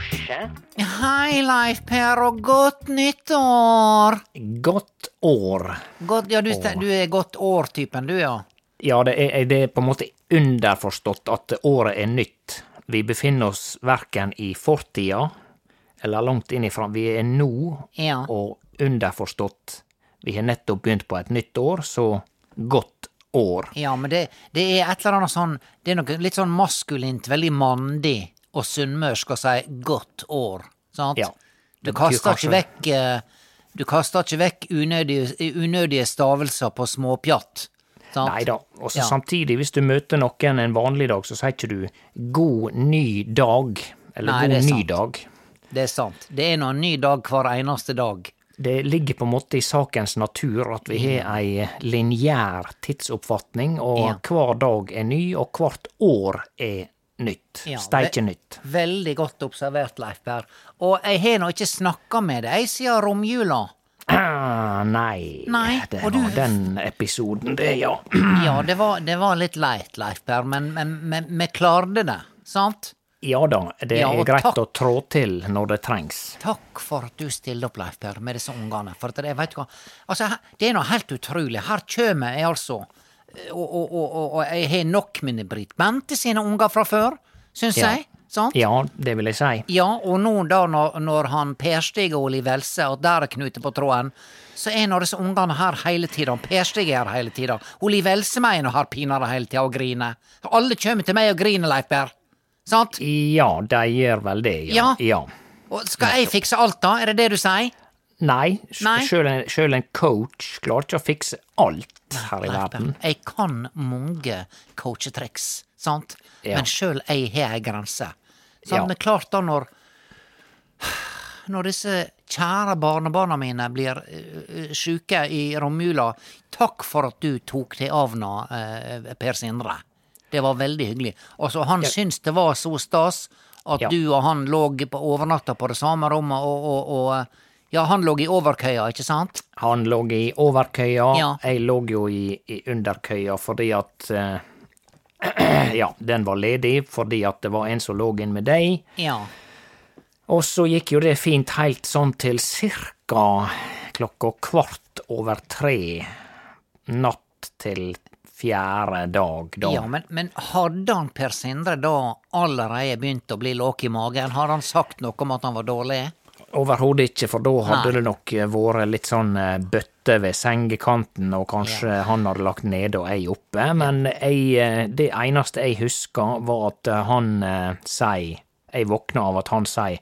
drosje? Hei, Leif Per, og godt nyttår! Godt år. Godt, ja, du, du er godt år-typen, du, ja. Ja, det er, det er på en måte underforstått at året er nytt. Vi befinner oss verken i fortida eller langt inn i fram. Vi er nå, Ja. og underforstått Vi har nettopp begynt på et nytt år, så godt år. Ja, men det, det er et eller annet sånn Det er noe litt sånn maskulint, veldig mandig og sunnmørsk å si 'godt år', sant? Ja, Du kaster ikke vekk eh, Du kaster ikke vekk unødige, unødige stavelser på småpjatt? Nei da. Og Ja. samtidig, hvis du møter noen en vanlig dag, så sier ikke du 'god ny dag', eller Nei, 'god ny dag'. Det er sant. Det er nå en ny dag hver eneste dag. Det ligger på en måte i sakens natur at vi har ei lineær tidsoppfatning, og Ja. hver dag er ny, og hvert år er nytt. Ja, Steike nytt. Veldig godt observert, Leif Berr. Og jeg har nå ikke snakka med deg siden romjula. Ah, nei, Nei, det var du- den episoden, det, ja. Ja, det var, det var litt leit, Leif Berr, men vi klarte det, sant? Ja da, det Ja, er greit takk. å trå til når det trengs. Takk for at du stiller opp, Leif Per, med disse ungene. For at jeg vet hva Altså, det er nå helt utrolig. Her kjem jeg altså, og, og, og, og, jeg har nok med Britt Bente sine unger fra før, syns Ja. jeg. Sant? Ja, det vil jeg si. Ja, og nå da når, når han Per Stig og Oli Velse og der er knute på tråden, så er nå disse ungene her hele tida. Per Stig er her hele tida. Oli Velse mener har pinadø hele tida og griner. Alle kjem til meg og griner, Leif. Sant? Ja, de gjør vel det, ja. Ja. ja. Og skal jeg fikse alt, da? Er det det du sier? Nei, Nei. sjøl en, coach klarer ikke å fikse alt her i verden. Jeg kan mange coachetriks, sant? Ja. Men sjøl jeg har ei grense. Sant? Ja. Men klart da når Når disse kjære barnebarna mine blir uh, sjuke i romjula, takk for at du tok deg av nå, eh, Per Sindre. Det var veldig hyggelig. Altså, han syntes det var så stas at Ja. du og han lå på overnatta på det samme rommet, og, og, og eh, Ja, han lå i overkøya, ikke sant? Han lå i overkøya, Ja. jeg lå jo i, i underkøya fordi at uh, Ja, den var ledig fordi at det var en som lå inn med deg. Ja. Og så gikk jo det fint helt sånn til cirka klokka kvart over tre natt til fjerde dag, da. Ja, men, men hadde han Per Sindre da allerede begynt å bli låk i magen? Har han sagt noe om at han var dårlig? Overhodet ikke, for da hadde Nei. det nok vært litt sånn eh, bøtte ved sengekanten, og kanskje han hadde lagt nede og jeg oppe. Men jeg, eh, det eneste jeg husker, var at eh, han eh, sier Jeg våkna av at han sier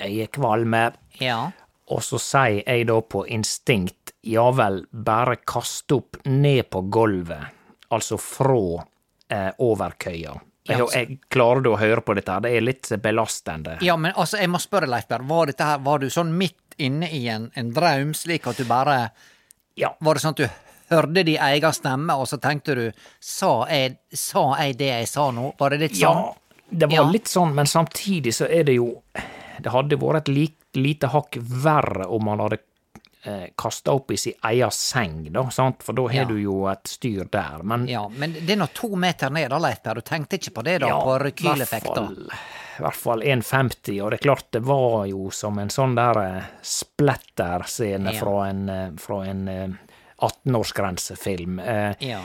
'jeg er kvalme', Ja. og så sier jeg da på instinkt 'ja vel, bare kast opp ned på gulvet', altså fra eh, overkøya. Jeg, jeg klarer du å høre på dette, her? det er litt belastende. ja, men altså, jeg må spørre, Leif Berr, var Var du sånn midt inne i en, en drøm, slik at du bare Ja. Var det sånn at du hørte din egen stemme, og så tenkte du Sa jeg, sa jeg det jeg sa nå? Var det litt sånn? Ja, det var Ja. litt sånn, men samtidig så er det jo Det hadde vært et lite hakk verre om man hadde eh, kasta opp i sin egen seng, da, sant? for da har Ja. du jo et styr der. Men Ja, men det er nå to meter ned, da, Leif Du tenkte ikke på det, da? ja, på rekyleffekter? I hvert fall 1,50, og det er klart det var jo som en sånn der eh, splatter-scene Ja. fra en, eh, fra en eh, 18-årsgrensefilm. Eh, Ja.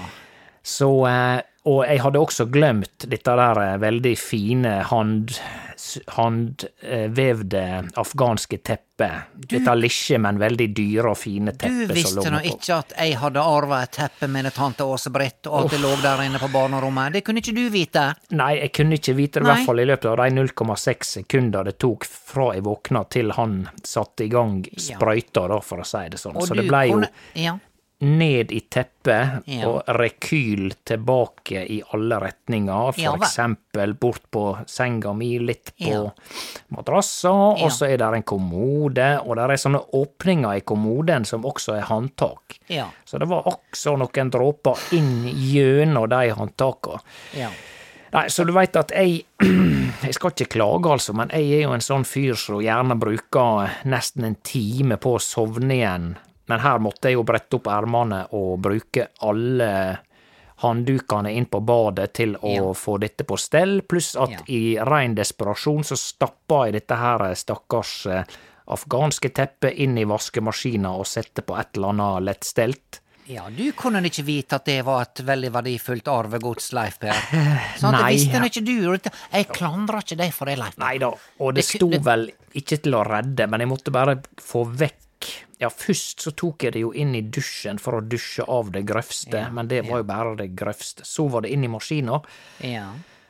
Så, eh, og jeg hadde også glemt dette der eh, veldig fine hand, handvevde afghanske teppet. Dette lille, men veldig dyre og fine teppet Du visste nå ikke at jeg hadde arva et teppe med en tante Åse-Britt, og at det lå der inne på barnerommet. Det kunne ikke du vite. Nei, jeg kunne ikke vite det, i hvert fall i løpet av de 0,6 sekunder det tok fra jeg våkna til han satte i gang sprøyta, da, for å si det sånn. Og Så du det blei jo Ja. Ned i teppet Ja. og rekyl tilbake i alle retninger. For Ja eksempel bort på senga mi, litt på Ja. madrassa, og så er det en kommode, og det er sånne åpninger i kommoden som også er håndtak. Så det var også noen dråper inn gjennom de håndtakene. Ja. Nei, så du veit at jeg Jeg skal ikke klage, altså, men jeg er jo en sånn fyr som gjerne bruker nesten en time på å sovne igjen. Men her måtte jeg jo brette opp ermene og bruke alle handdukene inn på badet til å Ja. få dette på stell, pluss at Ja. i ren desperasjon så stappa jeg dette her stakkars eh, afghanske teppet inn i vaskemaskina og sette på et eller annet lettstelt. Ja, du kunne ikke vite at det var et veldig verdifullt arvegods, Leif Per. Sånn, Nei. det visste ikke du. Jeg klandrer ikke deg for det, Leif. Nei da, og det Det sto vel ikke til å redde, men jeg måtte bare få vekk Ja, først så tok jeg det jo inn i dusjen for å dusje av det grøvste, Ja, men det var jo bare det grøvste. Så var det inn i maskina. Ja.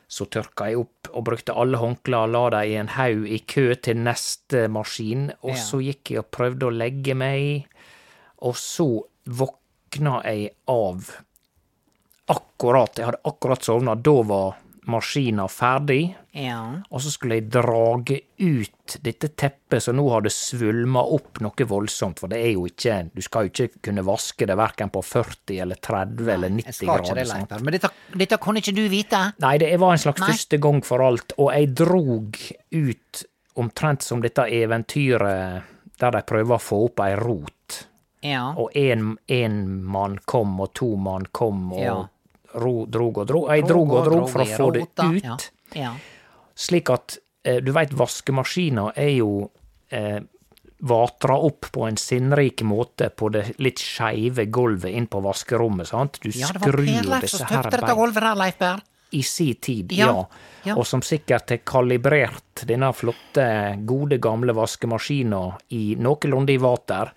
Så tørka jeg opp og brukte alle håndklær, la dem i en haug i kø til neste maskin, og Ja. så gikk jeg og prøvde å legge meg, og så våkna jeg av akkurat Jeg hadde akkurat sovna, da var maskina ferdig, Ja. og så skulle jeg drage ut dette teppet som nå hadde svulma opp noe voldsomt, for det er jo ikke Du skal jo ikke kunne vaske det verken på 40 eller 30 eller 90 Jeg skal ikke grader. det, sant? Men dette, dette kunne ikke du vite. Nei, det var en slags Nei. første gang for alt, og jeg drog ut omtrent som dette eventyret der de prøver å få opp ei rot, Ja. og én mann kom, og to mann kom, og Ja. Ro, drog og drog. Jeg drog og drog for å få det ut, slik at eh, du veit, vaskemaskina er jo eh, vatra opp på en sinnrik måte på det litt skeive gulvet inn på vaskerommet, sant? Du Ja, skrur disse her støpte dette bein gulvet der, Leif Per. i si tid, Ja, ja. ja. Og som sikkert har kalibrert denne flotte, gode, gamle vaskemaskina i noenlunde i vater.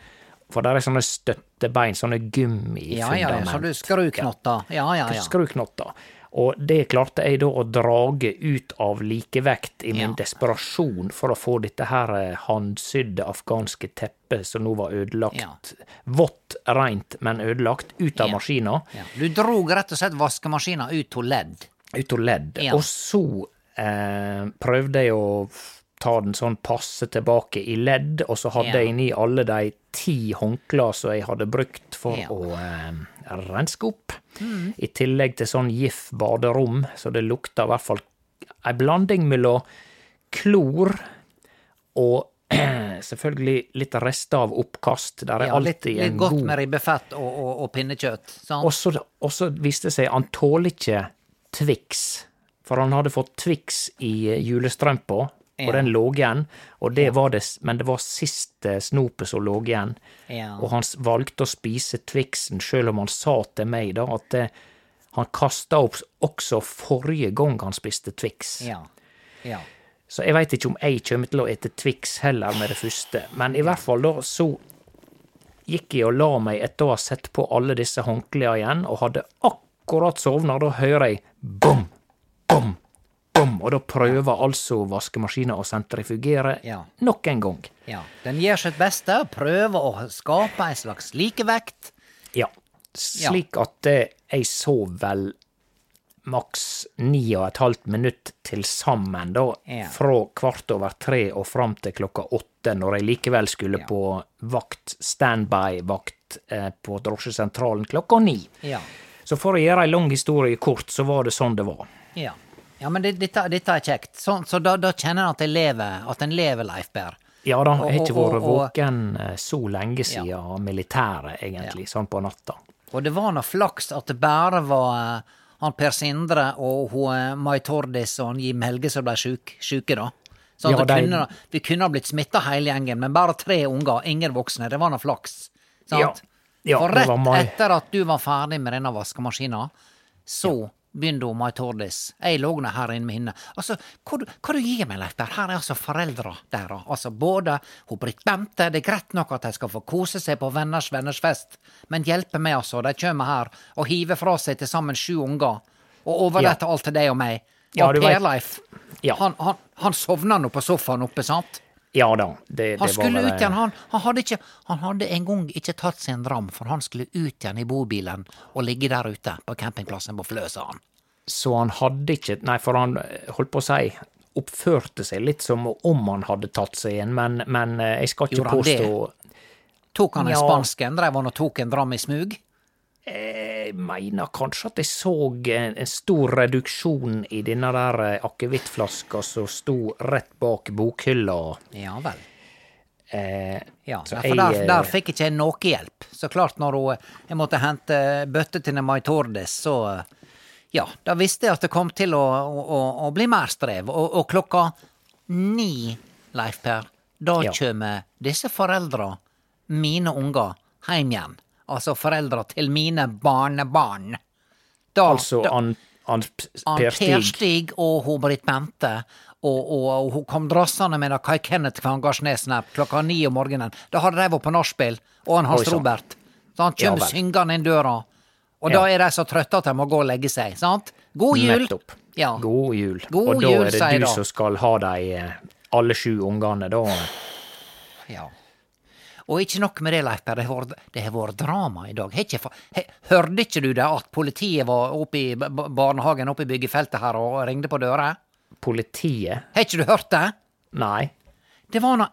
For der er sånne støttebein, sånne Ja, ja, ja, så du gummifundament. skruknotter. Ja, ja, ja. Skruknotter. Og det klarte jeg da å drage ut av likevekt i min Ja. desperasjon for å få dette her eh, handsydde afghanske teppet som nå var ødelagt. Ja. Vått, rent, men ødelagt, ut av Ja. maskina. ja. Du drog rett og slett vaskemaskina ut av ledd. ut av ledd. Og så eh, prøvde jeg å ta den sånn passe tilbake i ledd, og så hadde Ja. jeg inni alle de ti håndklærne som jeg hadde brukt for Ja. å eh, renske opp. I tillegg til sånn GIF baderom, så det lukta i hvert fall ei blanding mellom klor og selvfølgelig litt rester av oppkast. Der er Ja, litt, alltid litt en godt med ribbefett og, og, og pinnekjøtt. Sant? og så, viste det seg han tåler ikke Twix. For han hadde fått Twix i eh, julestrømpa, Ja. og den lå igjen. Og det var det, men det var siste snopet som lå igjen. Ja. Og han valgte å spise Twixen, sjøl om han sa til meg da at det, han kasta opp også forrige gang han spiste Twix. Ja. ja. Så jeg veit ikke om jeg kommer til å ete Twix heller med det første. Men i hvert fall da så gikk jeg og la meg etter å ha sett på alle disse håndklærne igjen, og hadde akkurat sovna. Da hører jeg bom, bom, bom, og da prøver altså vaskemaskina å sentrifugere Ja. nok en gang. ja. Den gjør sitt beste prøver å skape en slags likevekt. Ja. Slik at eh, jeg så vel maks ni og et halvt minutt til sammen, da, Ja. fra kvart over tre og fram til klokka åtte, når jeg likevel skulle Ja. på vakt, standby-vakt, eh, på drosjesentralen klokka ni. Ja. Så for å gjøre ei lang historie kort, så var det sånn det var. Ja, ja men det, dette, dette er kjekt. Så, så da, da kjenner en at en lever, at en lever, Leif Berr. Ja da, jeg har ikke vært våken eh, så lenge siden militæret, egentlig, sånn på natta. Og det var nå flaks at det bare var eh, han Per Sindre og hun eh, Mai Tordis og han Jim Helge som ble syke, syke da. Så Ja, de- kunne, vi kunne ha blitt smitta hele gjengen, men bare tre unger, ingen voksne. Det var nå flaks. Sant? Ja. Ja, For rett etter at du var ferdig med denne vaskemaskina, så begynte hun Mai Tordis. Jeg lå nå her inne med henne. Altså, hva, du- hva du gir meg, Leif? Her er altså foreldra der. Altså både hun Britt Bente, det er greit nok at de skal få kose seg på venners venners fest, men hjelpe meg, altså. De kommer her og hiver fra seg til sammen sju unger, og overlater alt til deg og meg. Og ja, Per Leif, Ja. han, han, han sovner nå på sofaen oppe, sant? Ja da, det, Han det skulle ut igjen, han, han hadde ikke Han hadde en gang ikke tatt seg en dram, for han skulle ut igjen i bobilen og ligge der ute på campingplassen på Flø, sa han. Så han hadde ikke Nei, for han eh, holdt på å si oppførte seg litt som om han hadde tatt seg en, men, men eh, jeg skal ikke Gjorde han det? påstå Tok han en Ja. spansk en, dreiv han og tok en dram i smug? Jeg mener kanskje at jeg så en, stor reduksjon i denne der eh, akevittflaska som sto rett bak bokhylla. Ja vel. Eh, Ja, Så for der, jeg, eh, der fikk ikke jeg noe hjelp. Så klart, når hun, jeg måtte hente bøtte til Mai Tordis, så Ja, da visste jeg at det kom til å, å, å bli mer strev. Og, og klokka ni, Leif Per, da Ja. kjem disse foreldra, mine unger, heim igjen. Altså foreldra til mine barnebarn. Da, altså, da, han, han P- han Per Per Stig Stig og hun Britt Bente. Og, og, og hun kom drassende med Kai Kenneth Kvangarsnes-snap klokka ni om morgenen. Da hadde de vært på nachspiel, og han Hans Oi. Robert. Så han Ja kjem vel. syngende inn døra. Og Ja. da er de så trøtte at de må gå og legge seg, sant? God jul! Nettopp. Ja. God jul. God og da jul, er det du som skal ha de eh, alle sju ungene, da. ja. Og ikke nok med det, Leif Per, det har vært- drama i dag. Ikke, he, hørte ikke du det at politiet var oppe i barnehagen oppe i byggefeltet her og ringte på døra? Politiet? Har ikke du hørt det? Nei. Det var når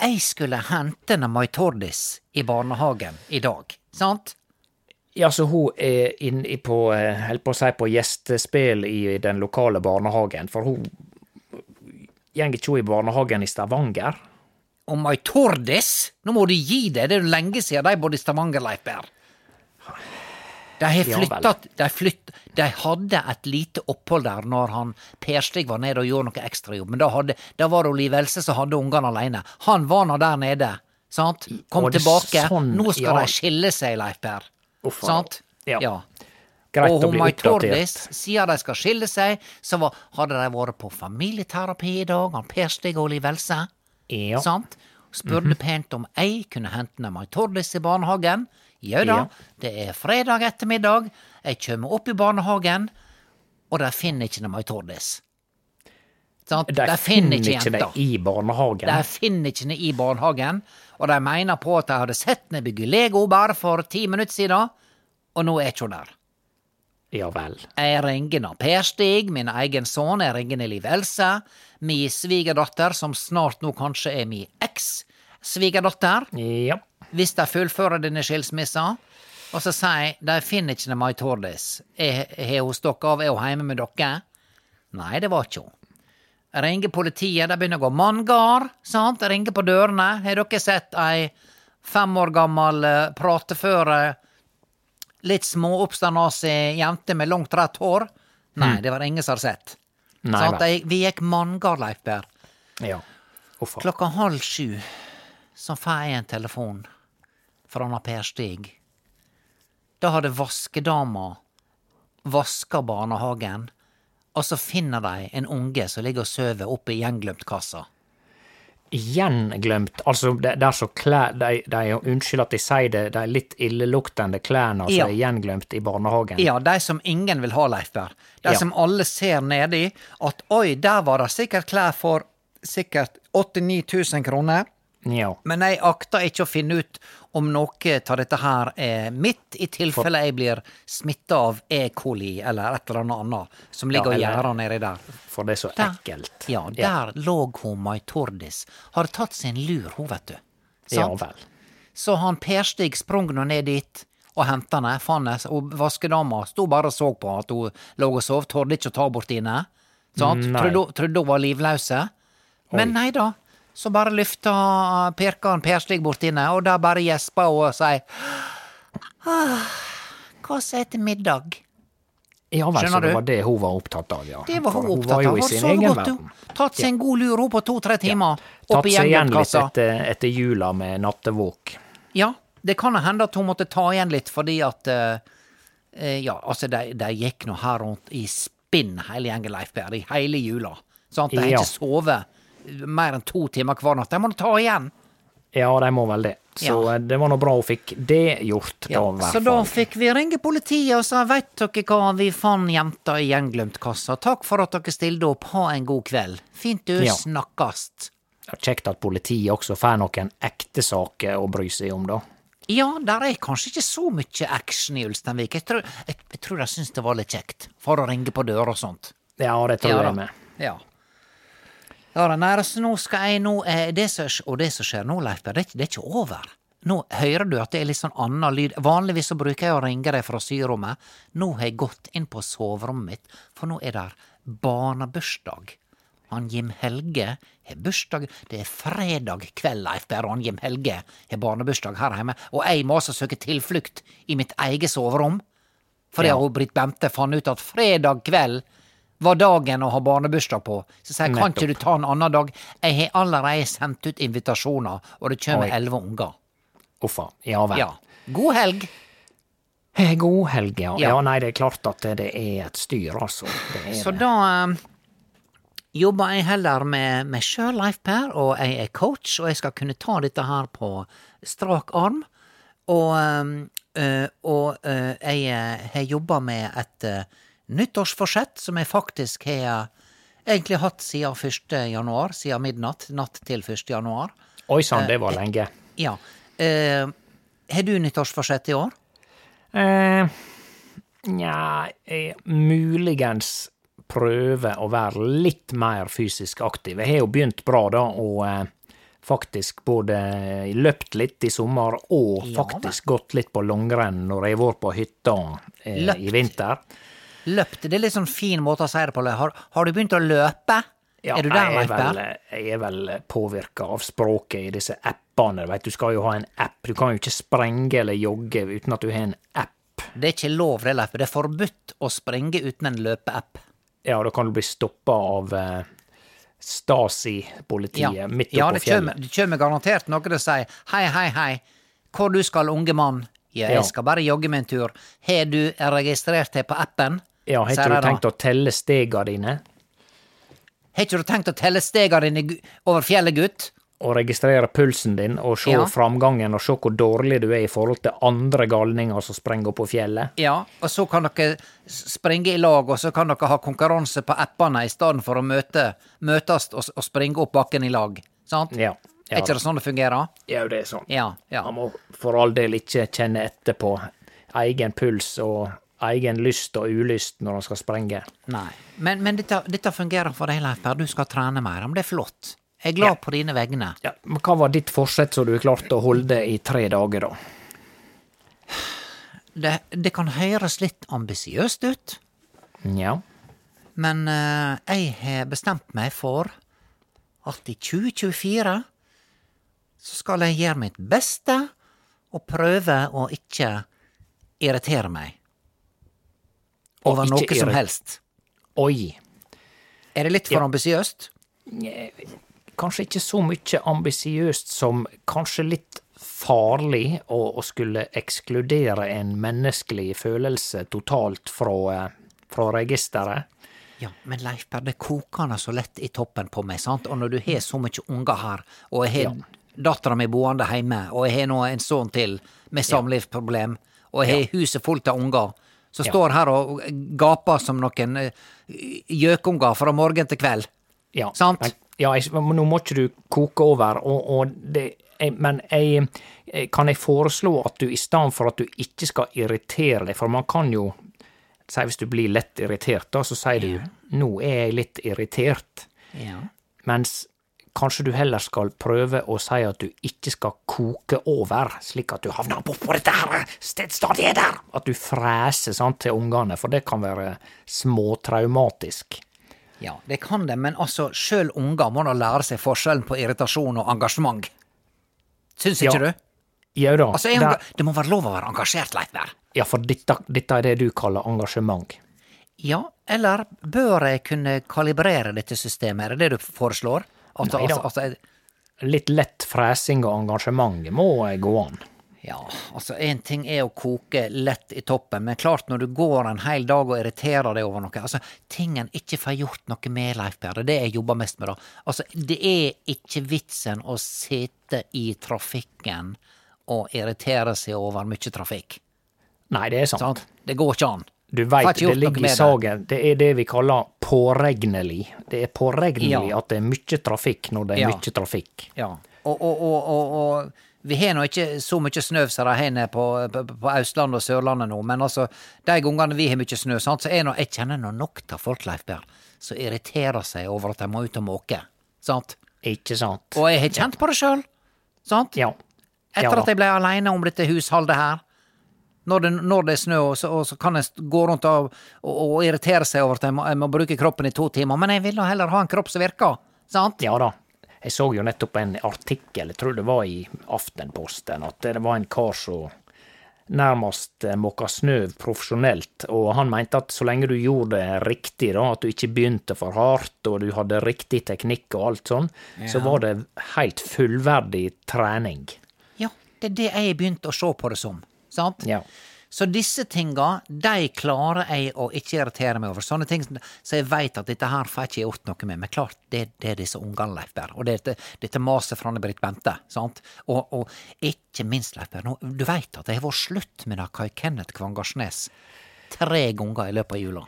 jeg skulle hente May Tordis i barnehagen i dag, sant? Ja, så hun er inne på, eh, holdt på å si, på gjestespill i den lokale barnehagen, for hun Gjeng ikke hun i barnehagen i Stavanger? Og ei Tordis? Nå må du gi deg, det er jo lenge siden de bodde i Stavanger, Leif Berr. De har flytta de, flytt, de hadde et lite opphold der når han Per Stig var nede og gjorde noe ekstrajobb, men da, hadde, da var det Liv Else som hadde ungene alene. Han var nå der nede, sant? Kom tilbake. sånn, Nå skal ja. de skille seg, Leif Per. Sant? Ja. ja. Greit og hun Mai. Tordis, siden de skal skille seg, så var, hadde de vært på familieterapi i dag, han Per Stig og Liv Else. Ja. Sant? Spurte pent om jeg kunne hente ned Mai Tordis i barnehagen. Jau da, Ja. det er fredag ettermiddag, jeg kjem opp i barnehagen, og de finner ikke Mai Tordis. Sant? De, finner ikke jenta. i barnehagen. De finner ikke henne i barnehagen, og de mener på at de hadde sett henne bygge Lego bare for ti minutter siden, og nå er ikke hun der. Ja vel. Jeg ringer nå Per Stig, min egen sønn, jeg ringer Liv Else, mi svigerdatter, som snart nå kanskje er mi eks-svigerdatter, Ja. hvis de fullfører denne skilsmissa. Og så sier jeg, de finner ikke Mai Tordis. Har hun stukket av, er hun hjemme med dere? Nei, det var ikke hun. Ringer politiet, de begynner å gå manngard, sant? Ringer på dørene. Har dere sett ei fem år gammel eh, prateføre, litt småoppstandasig jente med langt, rett hår? Nei, det var det ingen som hadde sett. Nei sånn. Jeg- Vi gikk manngard, Leif Per. Ja. Hvorfor? Klokka halv sju så får jeg en telefon fra Per Stig. Da hadde vaskedama vaska barnehagen, og så finner de en unge som ligger og sover oppe i gjenglemtkassa. Gjenglemt. Altså, det, det er så klær de, de, Unnskyld at jeg sier det, de litt illeluktende klærne som Ja. er gjenglemt i barnehagen. Ja, de som ingen vil ha, Leif Berr. De Ja. som alle ser nedi at oi, der var det sikkert klær for sikkert 8000-9000 kroner. Ja. Men jeg akter ikke å finne ut om noe av dette her er mitt, i tilfelle jeg blir smitta av E. coli eller et eller annet annet som ligger og Ja, eller- gjærer nedi der. For det er så Der- ekkelt. Ja, der lå hun Mai Tordis. Hadde tatt seg en lur, hun, vet du. Ja vel. Så han Per Stig sprang nå ned dit og henta henne. Henne, og vaskedama sto bare og så på at hun lå og sov. Torde ikke å ta bort henne. Sant? Trodde, trodde hun var livløse. Men nei da. Så bare løfta Perkan Perslig bort inne, og da bare gjespa hun og sier «Ah, Hva som er til middag? Ja vel, så det var det hun var opptatt av, ja. Det var For hun var jo i sin egen godt, verden. Tatt seg en god lur hun på to-tre timer. Tatt seg igjen litt etter, etter jula med nattevåk. Ja, det kan hende at hun måtte ta igjen litt fordi at eh, eh, Ja, altså, de, de gikk nå her rundt i spinn, hele gjengen Leif Per, i hele jula. Sant? De har Ja. ikke sovet mer enn to timer hver natt. De må ta igjen. Ja, de må vel det. Så Ja. eh, det var nå bra hun fikk det gjort, Ja, da, så da fikk vi ringe politiet og sa veit dere hva, vi fant jenta i gjenglemtkassa. Takk for at dere stilte opp, ha en god kveld. Fint du, Ja. snakkast. Er Kjekt at politiet også får noen ekte saker å bry seg om, da. Ja, der er kanskje ikke så mye action i Ulsteinvik. Jeg tror, jeg, jeg tror de syns det var litt kjekt, for å ringe på døra og sånt. Ja, det tror Ja jeg med. Ja. Ja, nei, altså, nå skal jeg nå eh, det som, Og det som skjer nå, Leif det, det er ikke over. Nå hører du at det er litt sånn annen lyd. Vanligvis så bruker jeg å ringe deg fra syrommet. Nå har jeg gått inn på soverommet mitt, for nå er det barnebursdag. Han Jim Helge har bursdag Det er fredag kveld, Leif Berre. han Jim Helge har barnebursdag her hjemme. Og jeg må altså søke tilflukt i mitt eget soverom. Fordi Ja. Britt Bente fant ut at fredag kveld var dagen å ha barnebursdag på. Så sier jeg, kan ikke du ta en annen dag? Jeg har allerede sendt ut invitasjoner, og det kommer elleve unger. Uffa. Ja vel. Ja. God helg. Eh, God helg, ja. Ja. ja. Nei, det er klart at det er et styr, altså. Det Så det. da eh, jobber jeg heller med meg sjøl, Leif Per, og jeg er coach, og jeg skal kunne ta dette her på strak arm. Og, eh, eh, og eh, jeg har jobba med et eh, nyttårsforsett som jeg faktisk har eh, egentlig hatt siden 1. januar, siden midnatt, natt til 1. januar. Oi sann, det var lenge. Ja. Eh, har du nyttårsforsett i år? Eh, Nja, jeg muligens prøve å være litt mer fysisk aktiv. Jeg har jo begynt bra, da, og eh, faktisk både løpt litt i sommer og Ja, faktisk gått litt på langrenn når jeg har vært på hytta eh, i vinter. Løpt, det er litt sånn fin måte å si det på. Har, har du begynt å løpe? Ja, er du der, Leif er vel, Per? jeg er vel påvirka av språket i disse appene. Vet, du skal jo ha en app. Du kan jo ikke sprenge eller jogge uten at du har en app. Det er ikke lov, det, Leif. Det er forbudt å sprenge uten en løpeapp. Ja, da kan du bli stoppa av eh, Stasi-politiet midt oppe ja, det fjellet. kommer, det kommer garantert noen som sier hei, hei, hei, hvor du skal, unge mann? Ja, jeg Ja. skal bare jogge meg en tur. Har du registrert deg på appen? Ja, har ikke du tenkt å telle stega dine? Har ikke du tenkt å telle stega dine over fjellet, gutt? Og registrere pulsen din, og se Ja. framgangen, og se hvor dårlig du er i forhold til andre galninger som sprenger opp på fjellet? Ja, og så kan dere springe i lag, og så kan dere ha konkurranse på appene i stedet for å møte, møtes og, og springe opp bakken i lag. Sant? Ja. er ikke det sånn det fungerer? Ja, det er sånn. Ja, ja. Man må for all del ikke kjenne etter på egen puls og egen lyst og ulyst når han skal sprenge. Nei. Men, men dette, dette fungerer for deg, Leif Per. Du skal trene mer. Men det er flott. Jeg er glad Ja. på dine vegne. Ja, men hva var ditt forsett som du klarte å holde i tre dager, da? Det, det kan høres litt ambisiøst ut, Ja. men uh, jeg har bestemt meg for at i 2024 så skal jeg gjøre mitt beste og prøve å ikke irritere meg over noe som helst. Oi. Er det litt for Ja. ambisiøst? Kanskje ikke så mye ambisiøst som kanskje litt farlig å, skulle ekskludere en menneskelig følelse totalt fra, eh, fra registeret. Ja, men Leif Per, det koker nå så lett i toppen på meg, sant? Og når du har så mye unger her, og jeg har dattera mi boende hjemme, og jeg har nå en sønn til med samlivsproblem, og jeg har huset fullt av unger, som Ja. står her og gaper som noen eh, gjøkunger fra morgen til kveld. Ja, Sant? Men, ja, jeg, men nå må ikke du koke over, og, og det, jeg, men jeg, jeg- kan jeg foreslå at du i stedet for at du ikke skal irritere deg, for man kan jo si hvis du blir lett irritert, da, så sier du 'nå er jeg litt irritert', Ja. mens kanskje du heller skal prøve å si at du ikke skal koke over, slik at du havner bortpå dette her stedsstadiet der, at du freser sant, til ungene, for det kan være småtraumatisk. ja, det kan det, men altså, sjøl unger må da lære seg forskjellen på irritasjon og engasjement. Syns ikke Ja. du? Jau da, Altså, jeg, der- det må være lov å være engasjert, Leif Per. Ja, for dette, dette er det du kaller engasjement. Ja, eller bør jeg kunne kalibrere dette systemet? Er det det du foreslår? At, Nei altså, altså, Litt lett fresing og engasjement må gå an. ja, altså én ting er å koke lett i toppen, men klart når du går en hel dag og irriterer deg over noe Altså, ting en ikke får gjort noe med, Leif er det jeg jobber mest med, da. Altså, det er ikke vitsen å sitte i trafikken og irritere seg over mye trafikk. Nei, det er sant. Sant? Det går ikke an. Du veit det ligger i saken, det. Det er det vi kaller påregnelig. Det er påregnelig Ja. at det er mye trafikk når det er Ja. mye trafikk. Ja, og, og, og, og, og vi har nå ikke så mye snø som de har nede på, på, på Østlandet og Sørlandet nå, men altså, de gangene vi har mye snø, sant, så er nå, jeg kjenner nå nok av folk, Leif Berr, som irriterer seg over at de må ut og måke. Sant? Ikke sant? Og jeg har kjent på det sjøl. Sant? Ja. Etter ja. at jeg ble aleine om dette husholdet her. Når det, når det er snø, og så, og så kan en gå rundt og, og, og irritere seg over at en må, må bruke kroppen i to timer, men jeg vil da heller ha en kropp som virker, sant? Ja da. Jeg så jo nettopp en artikkel, jeg tror det var i Aftenposten, at det var en kar som nærmest eh, måka snø profesjonelt, og han mente at så lenge du gjorde det riktig, da, at du ikke begynte for hardt, og du hadde riktig teknikk og alt sånn, så var det helt fullverdig trening. Ja, det er det jeg begynte å se på det som, sant? Ja. Så disse tinga, de klarer jeg å ikke irritere meg over. Sånne ting så jeg veit at dette her får jeg ikke gjort noe med. Men klart, det, det er disse ungene, Leif Berr. Og det, det, dette maset fra Britt Bente. sant? Og, og ikke minst, Leif Berr, du veit at det har vært slutt med det Kai Kenneth Kvangarsnes tre ganger i løpet av jula.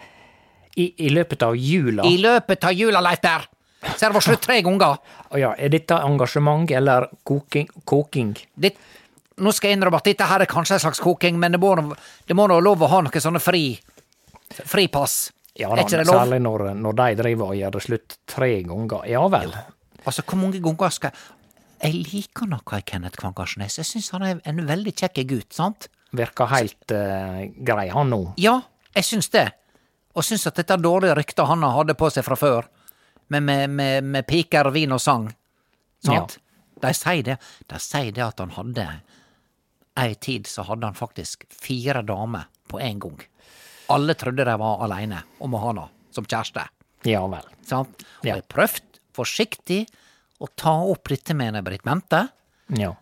I, I løpet av jula I løpet av jula, Leif Berr! Så det vært slutt tre ganger! Å ja, Er dette engasjement eller koking? koking? Det, nå skal jeg innrømme at dette her er kanskje en slags koking, men det må, det må nå lov å ha noe sånne fri fripass. Ja da, særlig når, når de driver og gjør det slutt tre ganger. Ja vel. Altså, hvor mange ganger skal Jeg liker noe av Kenneth Kvangarsnes. Jeg syns han er en veldig kjekk gutt, sant? Virker helt uh, grei, han nå. Ja, jeg syns det. Og syns at dette dårlige ryktet han hadde på seg fra før, med, med, med, med piker, vin og sang, sant? De sier det. De sier det at han hadde Ei tid så hadde han faktisk fire damer på en gang. Alle trodde de var aleine om å ha henne som kjæreste. Ja vel. Sant? Og jeg prøvde forsiktig å ta opp dette med henne, Britt Bente. Ja.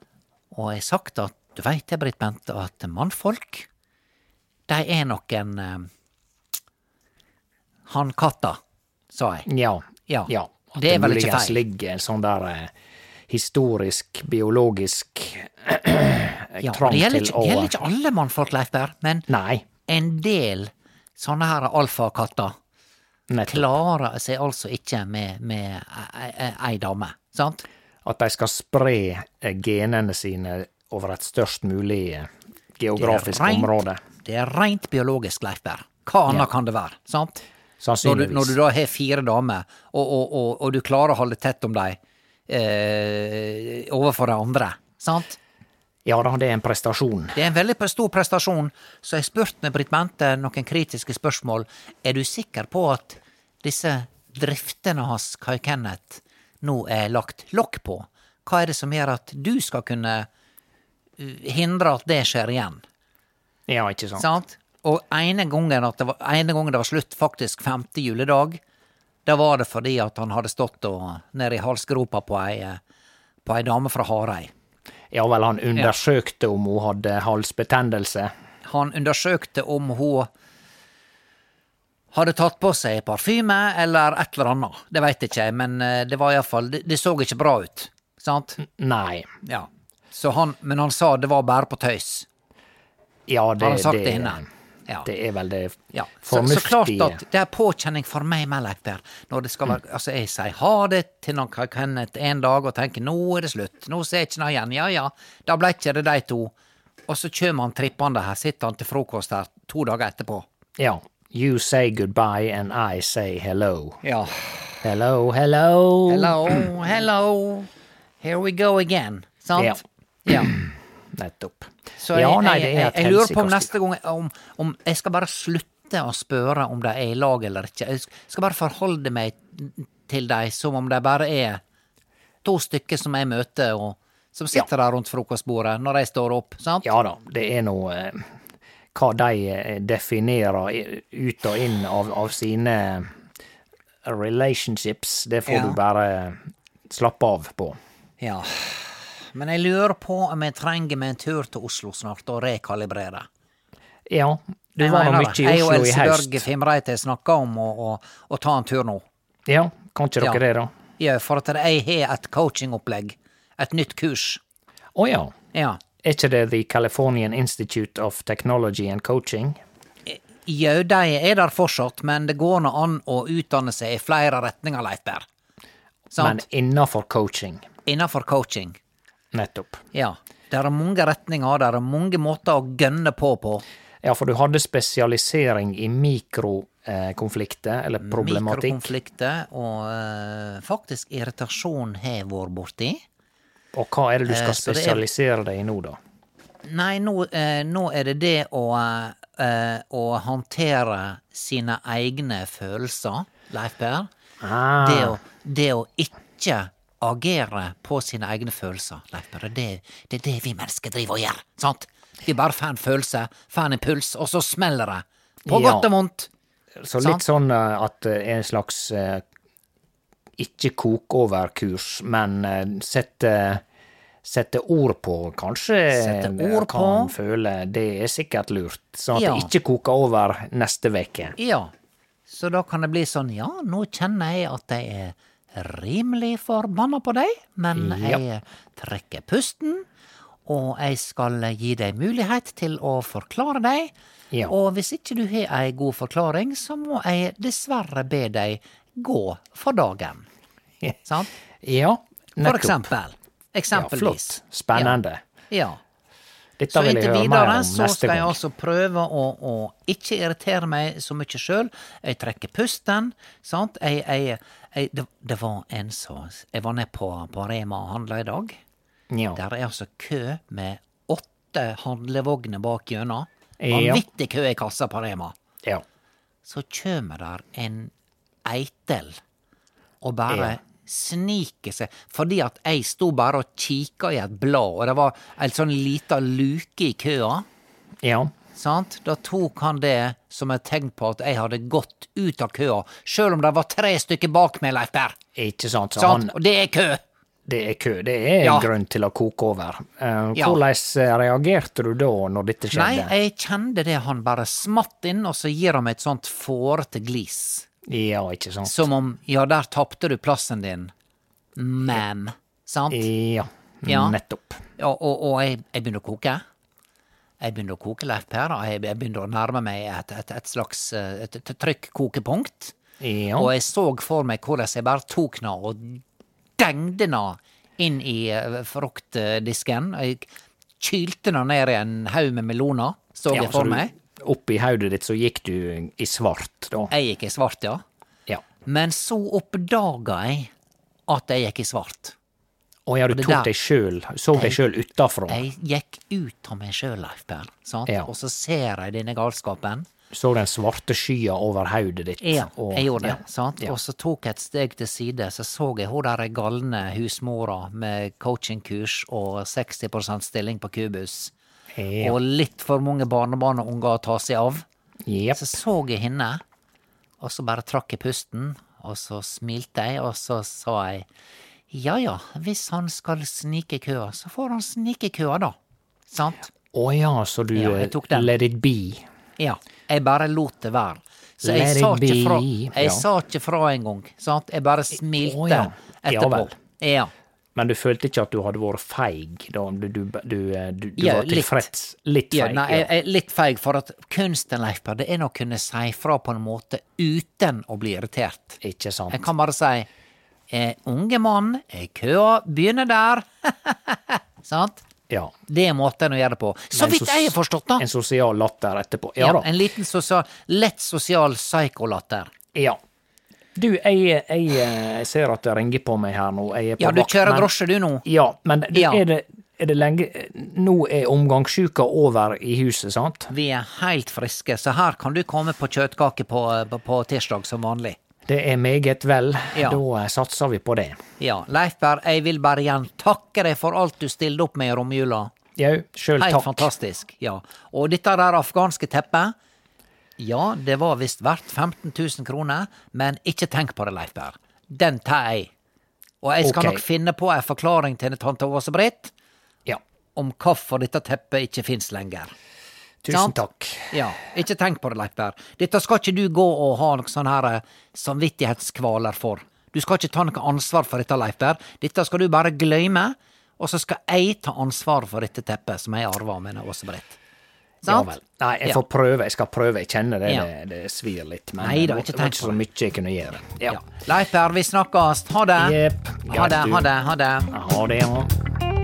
Og jeg har sagt at du veit det, Britt Bente, at mannfolk, de er noen eh, Hannkatter, sa jeg. Ja. Ja. ja. At Det er vel ikke muligens feil. ligger en sånn der eh, historisk, biologisk Ja, trang det gjelder til ikke, å det gjelder ikke alle mannfolk, Leif Berr, men Nei, en del sånne her alfakatter klarer seg altså ikke med, med ei- dame, sant? At de skal spre genene sine over et størst mulig geografisk rent- område. Det er rent biologisk, Leif Berr. Hva annet Ja. kan det være, sant? Når du, når du da har fire damer, og, og, og, og du klarer å holde tett om dem eh, overfor de andre, sant? Ja da, det er en prestasjon. Det er en veldig stor prestasjon, så jeg spurte Britt Bente noen kritiske spørsmål. Er du sikker på at disse driftene hans, Kai Kenneth, nå er lagt lokk på? Hva er det som gjør at du skal kunne uh, hindre at det skjer igjen? Ja, ikke sant? Sant? Og ene gangen, det var, ene gangen det var slutt, faktisk femte juledag, da var det fordi at han hadde stått og, nede i halsgropa på ei, eh, på ei dame fra Hareid. Ja vel, han undersøkte om hun hadde halsbetennelse. Han undersøkte om hun hadde tatt på seg parfyme eller et eller annet. Det veit ikke jeg, men eh, det var iallfall det, det så ikke bra ut. Sant? Nei. Ja. Så han, men han sa det var bare på tøys. Ja, det, Har han sagt det, det inne? Ja. det er vel det Ja, så, så klart at det er påkjenning for meg med Leif Når det skal være, altså jeg sier ha det til noen Kenneth en dag og tenker nå er det slutt, nå ser jeg ikke noe igjen, ja ja, da ble ikke det de to. Og så kommer han trippende her, sitter han til frokost her to dager etterpå. Ja. You say goodbye and I say hello. Ja. Hello, hello. Hello, hello, here we go again. Sant? Ja. ja. Nettopp. Så ja, jeg, nei, det er jeg, jeg, jeg lurer på om neste gang om, om jeg skal bare slutte å spørre om de er i lag eller ikke. Jeg skal bare forholde meg til dem som om de bare er to stykker som jeg møter, og som sitter der rundt frokostbordet når de står opp. sant? Ja da, det er nå eh, hva de eh, definerer ut og inn av, av sine relationships. Det får Ja. du bare slappe av på. Ja. Men jeg lurer på om jeg trenger meg en tur til Oslo snart og rekalibrere. Ja, du Jeg var nå mye i Oslo i Jeg og Else. Børge Fimreite snakka om å, å, å ta en tur nå. Ja, kan ikke dere Ja. det, da? Ja, for at jeg har et coachingopplegg. Et nytt kurs. Å ja. Ja. Er ikke det The Californian Institute of Technology and Coaching? Jau, de er der fortsatt, men det går nå an å utdanne seg i flere retninger, Leif Berr. Men innafor coaching. Innenfor coaching. Nettopp. Ja. Det er mange retninger, det er mange måter å gønne på på. Ja, for du hadde spesialisering i mikrokonflikter, eller problematikk. Mikrokonflikter og eh, faktisk irritasjon har jeg vært borti. Og hva er det du skal Eh, er- spesialisere deg i nå, da? Nei, nå, eh, nå er det det å, eh, å håndtere sine egne følelser, Leif Per. Ah, Det, å, det å ikke agere på sine egne følelser, Leif Per. Det, det er det vi mennesker driver og gjør, sant? Vi bare får en følelse, får en impuls, og så smeller det. På Ja. godt og vondt. så litt sånn eh, at det er en slags eh, ikke kok over-kurs, men eh, sette Sette ord på, kanskje Sette eh, ord kan på. føle. Det er sikkert lurt. Sånn at Ja. det ikke koker over neste uke. Ja, så da kan det bli sånn, ja, nå kjenner jeg at jeg er rimelig forbanna på deg, men Ja. jeg trekker pusten, og jeg skal gi deg mulighet til å forklare deg. Ja. Og hvis ikke du har ei god forklaring, så må jeg dessverre be deg gå for dagen. Sant? Ja, For eksempel. eksempel. Ja, flott. Spennende. Ja. Dette Så inntil videre så skal jeg altså prøve å, å ikke irritere meg så mye sjøl. Jeg trekker pusten, sant. Jeg, jeg, jeg, det, det var en som Jeg var nede på, på Rema og handla i dag. Ja. Der er altså kø med åtte handlevogner bak gjennom. Vanvittig kø i kassa på Rema. ja. Så kjem der en eitel og bare Ja. sniker seg Fordi at jeg sto bare og kikka i et blad, og det var ei sånn lita luke i køa. Ja. Sant? Da tok han det som et tegn på at jeg hadde gått ut av køa, sjøl om det var tre stykker bak meg, Leif Berr. Ikke sant. Sant? han, Og det er kø! det er kø. Det er Ja. grunn til å koke over. Uh, Ja. Hvordan eh, reagerte du da, når dette skjedde? Nei, jeg kjente det han bare smatt inn, og så gir han meg et sånt fårete glis. Ja, ikke sant. Som om ja, der tapte du plassen din, ma'am. Sant? Ja, Ja. nettopp. Ja, og, og jeg, jeg begynner å koke. Jeg begynner å koke, Leif Per. Jeg, jeg begynner å nærme meg et, et, et slags eh, et, et trykkokepunkt. Ja. Og jeg så for meg hvordan jeg bare tok den og dengde den inn i eh, fruktdisken. Jeg kylte den ned i en haug med meloner, så jeg ja, for meg. Oppi hodet ditt så gikk du i svart, da. Jeg gikk i svart, ja. Ja. Men så oppdaga jeg at jeg gikk i svart. Å ja, du tok deg sjøl, så deg sjøl utafra. Jeg gikk ut av meg sjøl, Leif Per. Sant? Ja. Og så ser jeg denne galskapen. Så den svarte skya over hodet ditt. Ja, og- jeg gjorde det. ja. sant? Ja. Og så tok jeg et steg til side, så så jeg hun der galne husmora med coachingkurs og 60% stilling på kubus, og litt for mange barnebarn og unger å ta seg av. Yep. Så så jeg henne, og så bare trakk jeg pusten, og så smilte jeg, og så sa jeg ja ja, hvis han skal snike køa, så får han snike køa, da. Sant? Å ja, så du Ja, den. let it be. Ja. Jeg bare lot det være. Så jeg Let sa it ikke fra, jeg Ja. sa ikke fra engang. Sant? Jeg bare smilte oh, ja. Etterpå. Ja. Men du følte ikke at du hadde vært feig da? Du, du, du, du, du var tilfreds? Litt litt feig? nei, jeg jeg litt feig, for at kunsten, Leif Per, det er å kunne si fra på en måte uten å bli irritert. Ikke sant? Jeg kan bare si eh, unge mann, eh, køa begynner der. Sant? Ja. Det er måten å gjøre det på. Så vidt jeg har forstått, da. En sosial latter etterpå. Ja, Ja, da. en liten sosial, lett sosial psykolatter. Ja. Du, jeg, jeg, jeg, ser at det ringer på meg her nå. Ja, du vakt, kjører men- drosje du nå? Ja, men du, Ja. Er, det, er det lenge Nå er omgangssjuka over i huset, sant? Vi er helt friske, så her kan du komme på kjøttkake på, på, på tirsdag som vanlig. Det er meget vel. Ja. Da eh, satser vi på det. Ja, Leifberg, jeg vil bare igjen takke deg for alt du stilte opp med i romjula. Jau, sjøl Helt fantastisk. Ja. Og dette der afghanske teppet, ja, det var visst verdt 15 000 kroner, men ikke tenk på det, Leifberg. Den tar jeg. Og jeg skal okay. nok finne på en forklaring til tante Åse-Britt Ja. om hvorfor dette teppet ikke fins lenger. Tusen takk. Ja, ikke tenk på det, Leif Berr. Dette skal ikke du gå og ha noen sånne her eh, samvittighetskvaler for. Du skal ikke ta noe ansvar for dette, Leif Berr. Dette skal du bare glemme, og så skal jeg ta ansvar for dette teppet som jeg arva av mine Åse-Britt. Ja vel. Nei, jeg får prøve. Jeg skal prøve. Jeg kjenner det. Ja. Det, det svir litt. Men Nei da, ikke det var ikke så mye jeg kunne gjøre. Ja. Ja. Leif Berr, vi snakkes. Ha det. Jepp. Ha det, ha det, ha det. Ha det, ja.